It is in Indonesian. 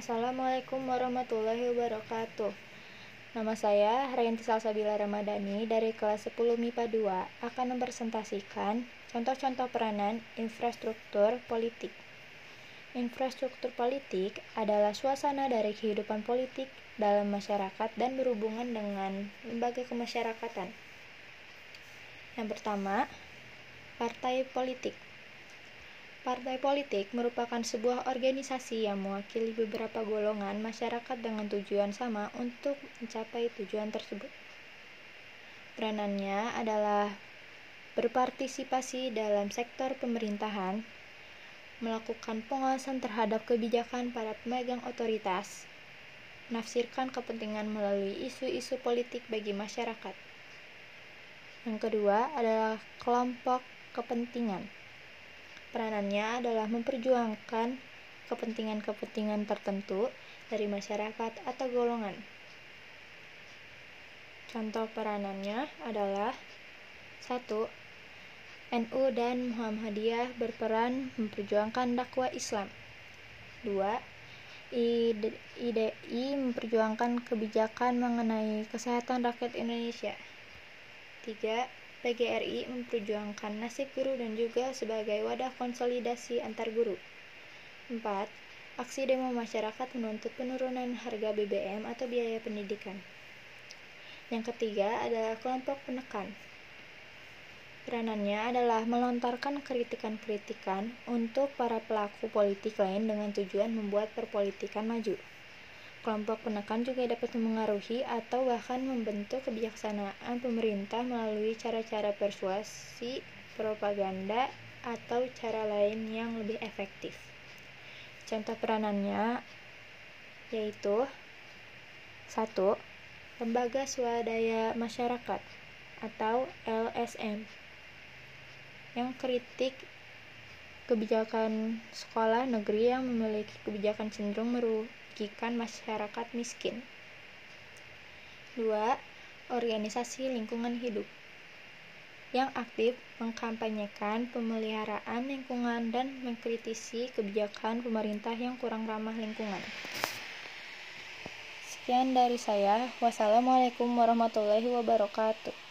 Assalamualaikum warahmatullahi wabarakatuh. Nama saya Harayanti Salsabila Ramadhani dari kelas 10 MIPA 2 akan mempresentasikan contoh-contoh peranan infrastruktur politik. Infrastruktur politik adalah suasana dari kehidupan politik dalam masyarakat dan berhubungan dengan lembaga kemasyarakatan. Yang pertama, partai politik. Partai politik merupakan sebuah organisasi yang mewakili beberapa golongan masyarakat dengan tujuan sama untuk mencapai tujuan tersebut. Peranannya adalah berpartisipasi dalam sektor pemerintahan, melakukan pengawasan terhadap kebijakan para pemegang otoritas, menafsirkan kepentingan melalui isu-isu politik bagi masyarakat. Yang kedua adalah kelompok kepentingan Peranannya adalah memperjuangkan kepentingan-kepentingan tertentu dari masyarakat atau golongan. Contoh peranannya adalah 1. NU dan Muhammadiyah berperan memperjuangkan dakwah Islam. 2. IDI memperjuangkan kebijakan mengenai kesehatan rakyat Indonesia. 3. PGRI memperjuangkan nasib guru dan juga sebagai wadah konsolidasi antar guru. 4. Aksi demo masyarakat menuntut penurunan harga BBM atau biaya pendidikan. Yang ketiga adalah kelompok penekan. Peranannya adalah melontarkan kritikan-kritikan untuk para pelaku politik lain dengan tujuan membuat perpolitikan maju. Kelompok penekan juga dapat mengaruhi atau bahkan membentuk kebijaksanaan pemerintah melalui cara-cara persuasi, propaganda, atau cara lain yang lebih efektif. Contoh peranannya yaitu 1. Lembaga Swadaya Masyarakat atau LSM yang kritik kebijakan sekolah negeri yang memiliki kebijakan cenderung merugikan masyarakat miskin. 2. Organisasi lingkungan hidup yang aktif mengkampanyekan pemeliharaan lingkungan dan mengkritisi kebijakan pemerintah yang kurang ramah lingkungan. Sekian dari saya. Wassalamualaikum warahmatullahi wabarakatuh.